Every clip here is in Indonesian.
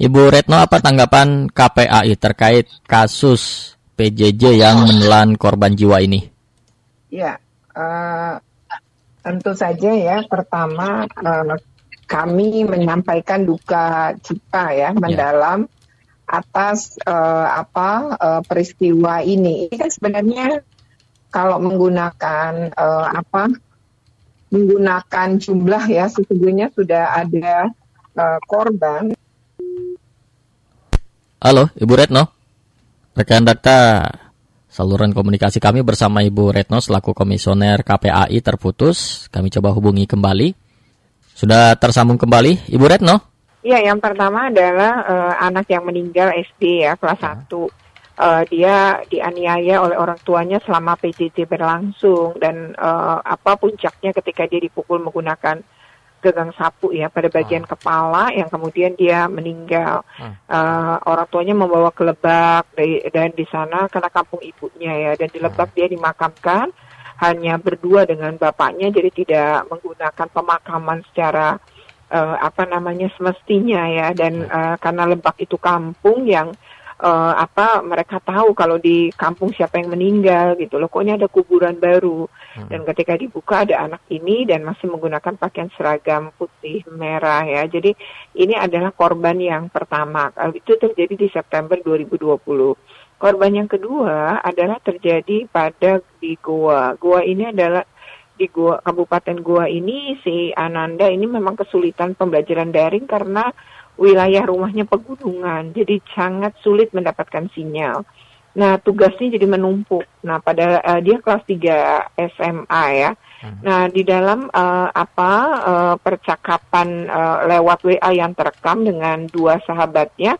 Ibu Retno, apa tanggapan KPAI terkait kasus PJJ yang menelan korban jiwa ini? Ya, uh, tentu saja ya. Pertama, uh, kami menyampaikan duka cita ya, ya. mendalam atas uh, apa uh, peristiwa ini. Ini kan sebenarnya kalau menggunakan uh, apa menggunakan jumlah ya sesungguhnya sudah ada uh, korban Halo, Ibu Retno. Rekan data saluran komunikasi kami bersama Ibu Retno selaku komisioner KPAI terputus. Kami coba hubungi kembali. Sudah tersambung kembali, Ibu Retno? Iya, yang pertama adalah uh, anak yang meninggal SD ya, kelas ya. 1. Uh, eh, dia dianiaya oleh orang tuanya selama PJJ berlangsung dan uh, apa puncaknya ketika dia dipukul menggunakan gagang sapu ya pada bagian ah. kepala yang kemudian dia meninggal. Ah. Uh, orang tuanya membawa ke Lebak dan di sana karena kampung ibunya ya dan di. Lebak ah. dia dimakamkan hanya berdua dengan bapaknya jadi tidak menggunakan pemakaman secara uh, apa namanya semestinya ya dan uh, karena Lebak itu kampung yang uh, apa mereka tahu kalau di kampung siapa yang meninggal gitu loh. Kok ini ada kuburan baru. Hmm. dan ketika dibuka ada anak ini dan masih menggunakan pakaian seragam putih merah ya. Jadi ini adalah korban yang pertama. Itu terjadi di September 2020 korban yang kedua adalah terjadi pada di Goa. Goa ini adalah di Goa Kabupaten Goa ini si Ananda ini memang kesulitan pembelajaran daring karena wilayah rumahnya pegunungan, jadi sangat sulit mendapatkan sinyal. Nah, tugasnya jadi menumpuk. Nah, pada uh, dia kelas 3 SMA ya. Hmm. Nah, di dalam uh, apa uh, percakapan uh, lewat WA yang terekam dengan dua sahabatnya,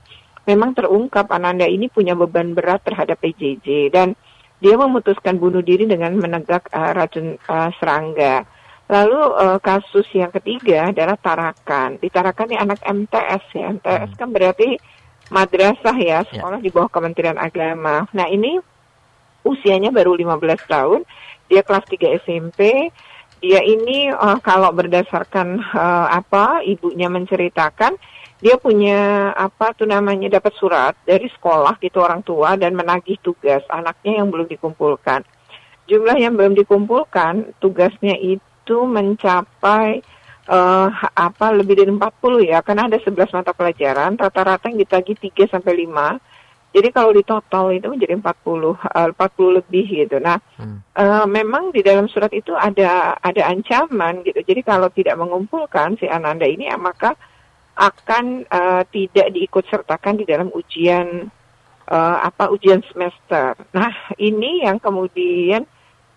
memang terungkap Ananda ini punya beban berat terhadap PJJ dan dia memutuskan bunuh diri dengan menegak uh, racun uh, serangga. Lalu uh, kasus yang ketiga adalah Tarakan. Di Tarakan ini anak MTS ya. MTS hmm. kan berarti madrasah ya, ya, sekolah ya. di bawah Kementerian Agama. Nah, ini usianya baru 15 tahun. Dia kelas 3 SMP. Dia ini uh, kalau berdasarkan uh, apa ibunya menceritakan dia punya apa tuh namanya dapat surat dari sekolah gitu orang tua dan menagih tugas anaknya yang belum dikumpulkan. Jumlah yang belum dikumpulkan tugasnya itu itu mencapai uh, apa lebih dari 40 ya. Karena ada 11 mata pelajaran rata-rata yang ditagi 3 sampai 5 jadi kalau di total itu menjadi 40 uh, 40 lebih gitu. Nah hmm. uh, memang di dalam surat itu ada ada ancaman gitu. Jadi kalau tidak mengumpulkan si Ananda ini ya, maka akan uh, tidak diikut sertakan di dalam ujian uh, apa ujian semester. Nah ini yang kemudian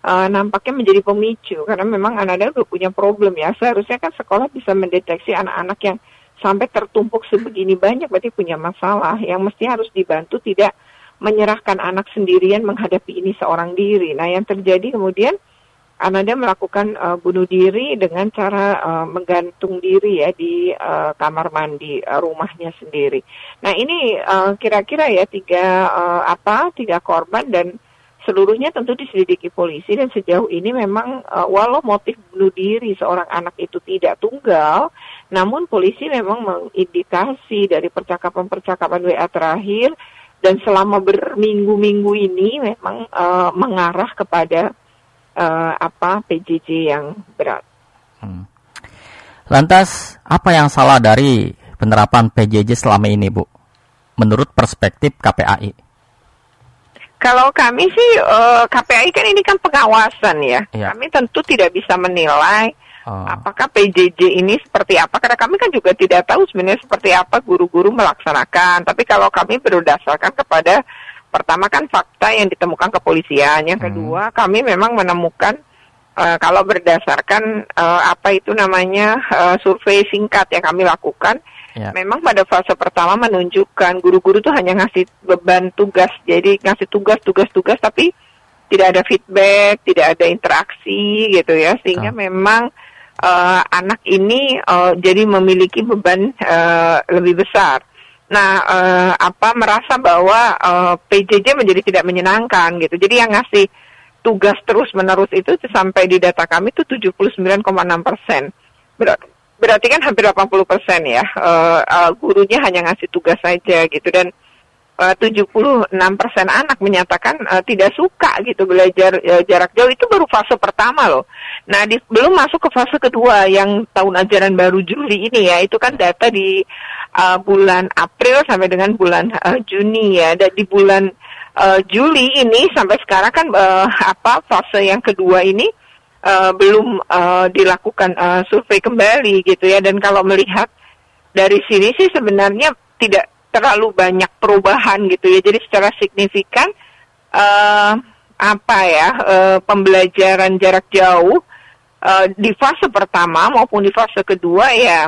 uh, nampaknya menjadi pemicu karena memang anak-anak udah punya problem ya. Seharusnya kan sekolah bisa mendeteksi anak-anak yang sampai tertumpuk sebegini banyak berarti punya masalah yang mesti harus dibantu tidak menyerahkan anak sendirian menghadapi ini seorang diri. Nah, yang terjadi kemudian Ananda melakukan uh, bunuh diri dengan cara uh, menggantung diri ya di uh, kamar mandi uh, rumahnya sendiri. Nah ini kira-kira uh, ya tiga uh, apa tiga korban dan seluruhnya tentu diselidiki polisi dan sejauh ini memang uh, walau motif bunuh diri seorang anak itu tidak tunggal, namun polisi memang mengindikasi dari percakapan-percakapan WA terakhir dan selama berminggu-minggu ini memang uh, mengarah kepada uh, apa PJJ yang berat. Hmm. Lantas apa yang salah dari penerapan PJJ selama ini, Bu? Menurut perspektif KPAI? Kalau kami sih uh, eh, KPI kan ini kan pengawasan ya. ya. Kami tentu tidak bisa menilai oh. apakah PJJ ini seperti apa karena kami kan juga tidak tahu sebenarnya seperti apa guru-guru melaksanakan. Tapi kalau kami berdasarkan kepada pertama kan fakta yang ditemukan kepolisian, yang hmm. kedua hmm. kami memang menemukan uh, kalau berdasarkan uh, apa itu namanya uh, survei singkat yang kami lakukan Ya. Memang pada fase pertama menunjukkan guru-guru tuh hanya ngasih beban tugas, jadi ngasih tugas, tugas, tugas, tapi tidak ada feedback, tidak ada interaksi gitu ya, sehingga oh. memang uh, anak ini uh, jadi memiliki beban uh, lebih besar. Nah, uh, apa merasa bahwa uh, PJJ menjadi tidak menyenangkan gitu. Jadi yang ngasih tugas terus menerus itu sampai di data kami itu 79,6 persen. berarti kan hampir 80 persen ya. Uh, uh, gurunya hanya ngasih tugas saja gitu dan uh, 76 persen anak menyatakan uh, tidak suka gitu belajar uh, jarak jauh itu baru fase pertama loh. Nah di, belum masuk ke fase kedua yang tahun ajaran baru Juli ini ya itu kan data di uh, bulan April sampai dengan bulan uh, Juni ya dan di bulan uh, Juli ini sampai sekarang kan uh, apa fase yang kedua ini uh, belum uh, dilakukan uh, survei kembali gitu ya dan kalau melihat dari sini sih sebenarnya tidak terlalu banyak perubahan gitu ya. Jadi secara signifikan uh, apa ya uh, pembelajaran jarak jauh uh, di fase pertama maupun di fase kedua ya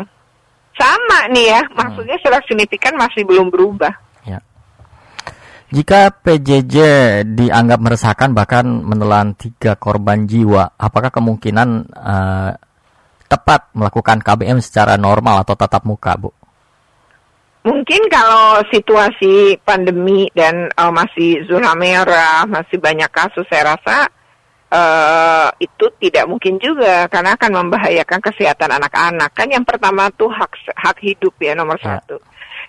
sama nih ya. Maksudnya secara signifikan masih belum berubah. Jika PJJ dianggap meresahkan bahkan menelan tiga korban jiwa, apakah kemungkinan uh, tepat melakukan KBM secara normal atau tatap muka, Bu? Mungkin kalau situasi pandemi dan uh, masih zona merah, masih banyak kasus, saya rasa uh, itu tidak mungkin juga karena akan membahayakan kesehatan anak-anak. Kan yang pertama tuh hak hak hidup ya nomor ya. satu.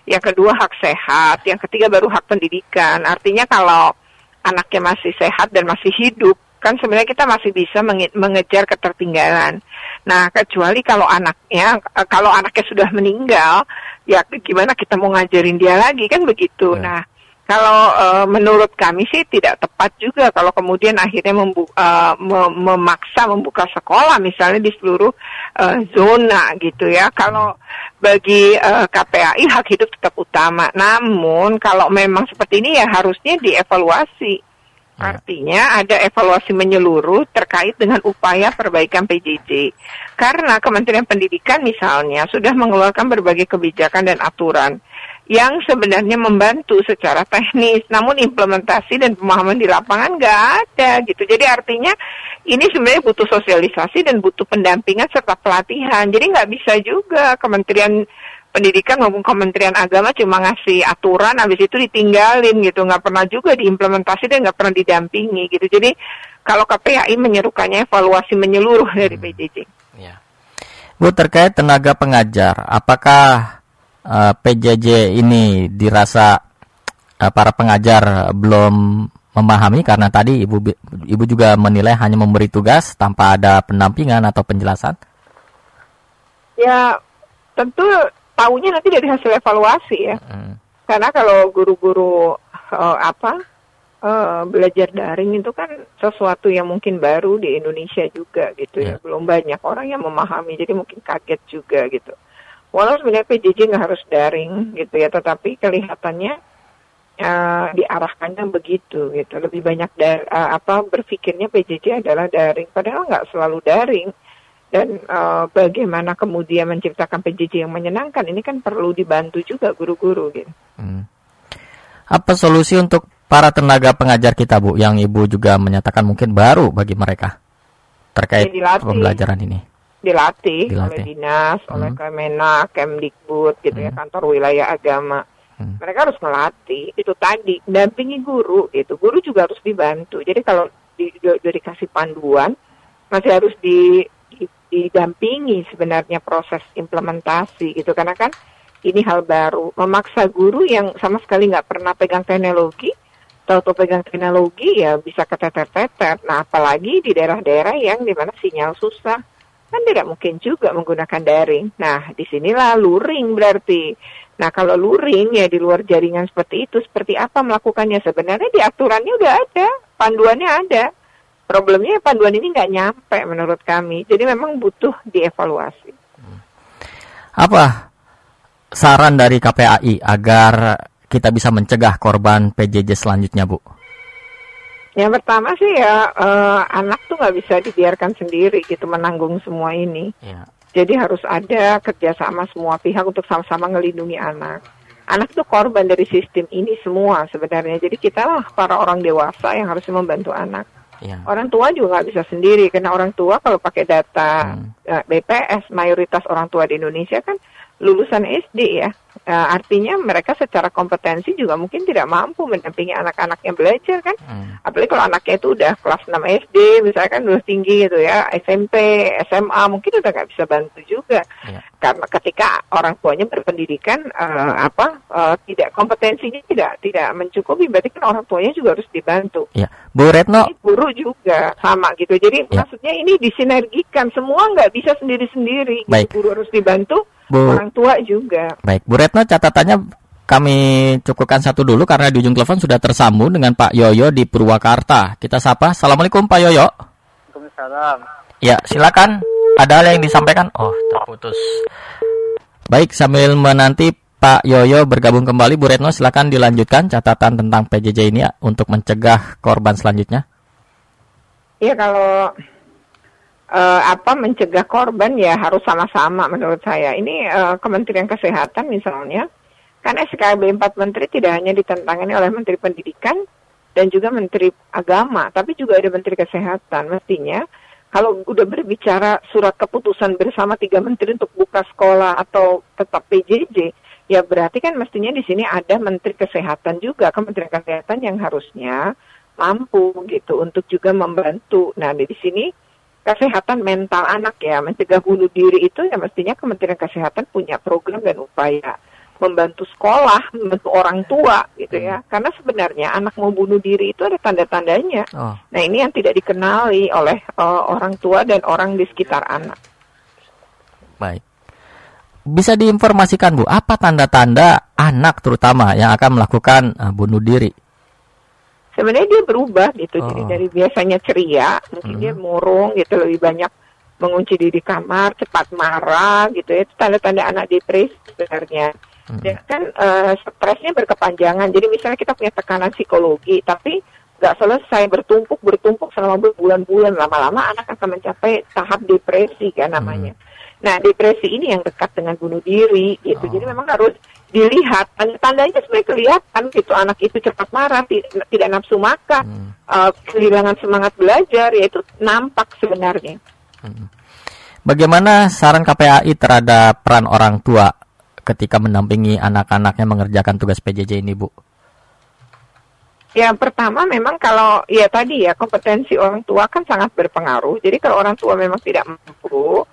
Yang kedua hak sehat, yang ketiga baru hak pendidikan. Artinya kalau anaknya masih sehat dan masih hidup, kan sebenarnya kita masih bisa mengejar ketertinggalan. Nah, kecuali kalau anaknya eh, kalau anaknya sudah meninggal, ya gimana kita mau ngajarin dia lagi kan begitu. Ya. Nah, kalau uh, menurut kami sih tidak tepat juga kalau kemudian akhirnya membu uh, mem memaksa membuka sekolah misalnya di seluruh uh, zona gitu ya. Kalau bagi uh, KPAI hak hidup tetap utama. Namun kalau memang seperti ini ya harusnya dievaluasi Ya. Artinya ada evaluasi menyeluruh terkait dengan upaya perbaikan PJJ. Karena Kementerian Pendidikan misalnya sudah mengeluarkan berbagai kebijakan dan aturan yang sebenarnya membantu secara teknis, namun implementasi dan pemahaman di lapangan nggak ada gitu. Jadi artinya ini sebenarnya butuh sosialisasi dan butuh pendampingan serta pelatihan. Jadi nggak bisa juga Kementerian pendidikan maupun Kementerian Agama cuma ngasih aturan, habis itu ditinggalin gitu, nggak pernah juga diimplementasi dan nggak pernah didampingi gitu. Jadi kalau KPAI menyerukannya evaluasi menyeluruh dari hmm. PJJ. Ya. Bu terkait tenaga pengajar, apakah uh, eh, PJJ ini dirasa uh, para pengajar belum memahami karena tadi ibu ibu juga menilai hanya memberi tugas tanpa ada pendampingan atau penjelasan? Ya tentu tahunya nanti dari hasil evaluasi ya. Hmm. Karena kalau guru-guru uh, apa uh, belajar daring itu kan sesuatu yang mungkin baru di Indonesia juga gitu yeah. ya. Belum banyak orang yang memahami, jadi mungkin kaget juga gitu. Walau sebenarnya PJJ nggak harus daring gitu ya, tetapi kelihatannya uh, diarahkannya begitu gitu. Lebih banyak dar, uh, apa berpikirnya PJJ adalah daring, padahal nggak selalu daring dan uh, bagaimana kemudian menciptakan PJJ yang menyenangkan ini kan perlu dibantu juga guru-guru gitu. Hmm. Apa solusi untuk para tenaga pengajar kita Bu yang Ibu juga menyatakan mungkin baru bagi mereka terkait ya, pembelajaran ini? Dilatih, dilatih. oleh dinas, hmm. oleh Kemenak, Kemdikbud gitu ya, hmm. ya kantor wilayah agama. Hmm. Mereka harus melatih itu tadi dampingi guru itu guru juga harus dibantu. Jadi kalau di, di, di, dikasih panduan masih harus di didampingi sebenarnya proses implementasi gitu karena kan ini hal baru memaksa guru yang sama sekali nggak pernah pegang teknologi tahu pegang teknologi ya bisa keteter-teter nah apalagi di daerah-daerah yang di mana sinyal susah kan tidak mungkin juga menggunakan daring nah di sinilah luring berarti nah kalau luring ya di luar jaringan seperti itu seperti apa melakukannya sebenarnya di aturannya udah ada panduannya ada Problemnya panduan ini nggak nyampe menurut kami. Jadi memang butuh dievaluasi. Apa saran dari KPAI agar kita bisa mencegah korban PJJ selanjutnya, Bu? Yang pertama sih ya uh, anak tuh nggak bisa dibiarkan sendiri gitu menanggung semua ini. Ya. Jadi harus ada kerjasama semua pihak untuk sama-sama melindungi anak. Anak itu korban dari sistem ini semua sebenarnya. Jadi kita lah para orang dewasa yang harus membantu anak. Ya. Orang tua juga nggak bisa sendiri karena orang tua kalau pakai data hmm. eh, BPS mayoritas orang tua di Indonesia kan lulusan SD ya, uh, artinya mereka secara kompetensi juga mungkin tidak mampu mendampingi anak-anaknya belajar kan. Hmm. Apalagi kalau anaknya itu udah kelas 6 SD, misalkan udah tinggi gitu ya, SMP, SMA, mungkin udah nggak bisa bantu juga. Ya. Karena ketika orang tuanya berpendidikan uh, apa uh, tidak kompetensinya tidak tidak mencukupi, berarti kan orang tuanya juga harus dibantu. Ya. Bu Retno, guru juga sama gitu. Jadi ya. maksudnya ini disinergikan, semua nggak bisa sendiri-sendiri. Gitu. Guru harus dibantu Bu, orang tua juga. Baik, Bu Retno catatannya kami cukupkan satu dulu karena di ujung telepon sudah tersambung dengan Pak Yoyo di Purwakarta. Kita sapa. Assalamualaikum Pak Yoyo. Waalaikumsalam. Ya, silakan. Ada hal yang disampaikan? Oh, terputus. Baik, sambil menanti Pak Yoyo bergabung kembali, Bu Retno silakan dilanjutkan catatan tentang PJJ ini ya, untuk mencegah korban selanjutnya. Iya, kalau uh, apa mencegah korban ya harus sama-sama menurut saya. Ini uh, Kementerian Kesehatan misalnya, karena SKB 4 Menteri tidak hanya ditentangani oleh Menteri Pendidikan dan juga Menteri Agama, tapi juga ada Menteri Kesehatan. Mestinya kalau udah berbicara surat keputusan bersama tiga menteri untuk buka sekolah atau tetap PJJ, ya berarti kan mestinya di sini ada Menteri Kesehatan juga, Kementerian Kesehatan yang harusnya mampu gitu untuk juga membantu. Nah di sini kesehatan mental anak ya, mencegah bunuh diri itu ya mestinya Kementerian Kesehatan punya program dan upaya membantu sekolah, membantu orang tua gitu ya. Hmm. Karena sebenarnya anak mau bunuh diri itu ada tanda-tandanya. Oh. Nah ini yang tidak dikenali oleh uh, orang tua dan orang di sekitar anak. Baik. Bisa diinformasikan Bu, apa tanda-tanda anak terutama yang akan melakukan uh, bunuh diri? Sebenarnya dia berubah gitu. Oh. Jadi dari biasanya ceria, mungkin hmm. dia murung gitu lebih banyak mengunci diri di kamar, cepat marah gitu ya. Itu tanda-tanda anak depresi sebenarnya. Hmm. Ya kan uh, stresnya berkepanjangan. Jadi misalnya kita punya tekanan psikologi, tapi nggak selesai bertumpuk bertumpuk selama berbulan-bulan lama-lama anak akan mencapai tahap depresi kan namanya. Hmm. Nah depresi ini yang dekat dengan bunuh diri gitu. Oh. Jadi memang harus dilihat tanda-tandanya sebenarnya kelihatan gitu anak itu cepat marah tidak, tidak nafsu makan hmm. uh, kehilangan semangat belajar yaitu nampak sebenarnya. Hmm. Bagaimana saran KPAI terhadap peran orang tua ketika mendampingi anak-anaknya mengerjakan tugas PJJ ini, Bu? Ya, pertama memang kalau ya tadi ya kompetensi orang tua kan sangat berpengaruh. Jadi kalau orang tua memang tidak mampu,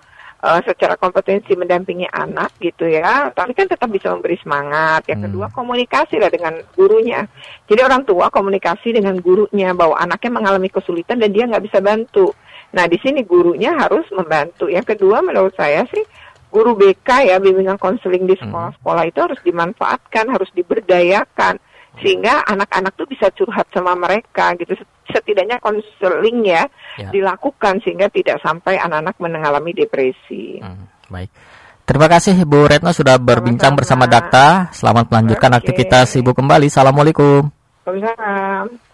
uh, secara kompetensi mendampingi anak gitu ya, tapi kan tetap bisa memberi semangat. Yang hmm. kedua komunikasi lah dengan gurunya. Jadi orang tua komunikasi dengan gurunya bahwa anaknya mengalami kesulitan dan dia nggak bisa bantu. Nah di sini gurunya harus membantu. Yang kedua menurut saya sih guru BK ya bimbingan konseling di hmm. sekolah-sekolah itu harus dimanfaatkan, harus diberdayakan sehingga anak-anak tuh bisa curhat sama mereka gitu setidaknya konseling ya, ya dilakukan sehingga tidak sampai anak-anak mengalami depresi. Hmm, baik. Terima kasih Ibu Retno sudah berbincang Sama-sama. bersama Dakta. Selamat melanjutkan okay. aktivitas Ibu kembali. Assalamualaikum. Waalaikumsalam.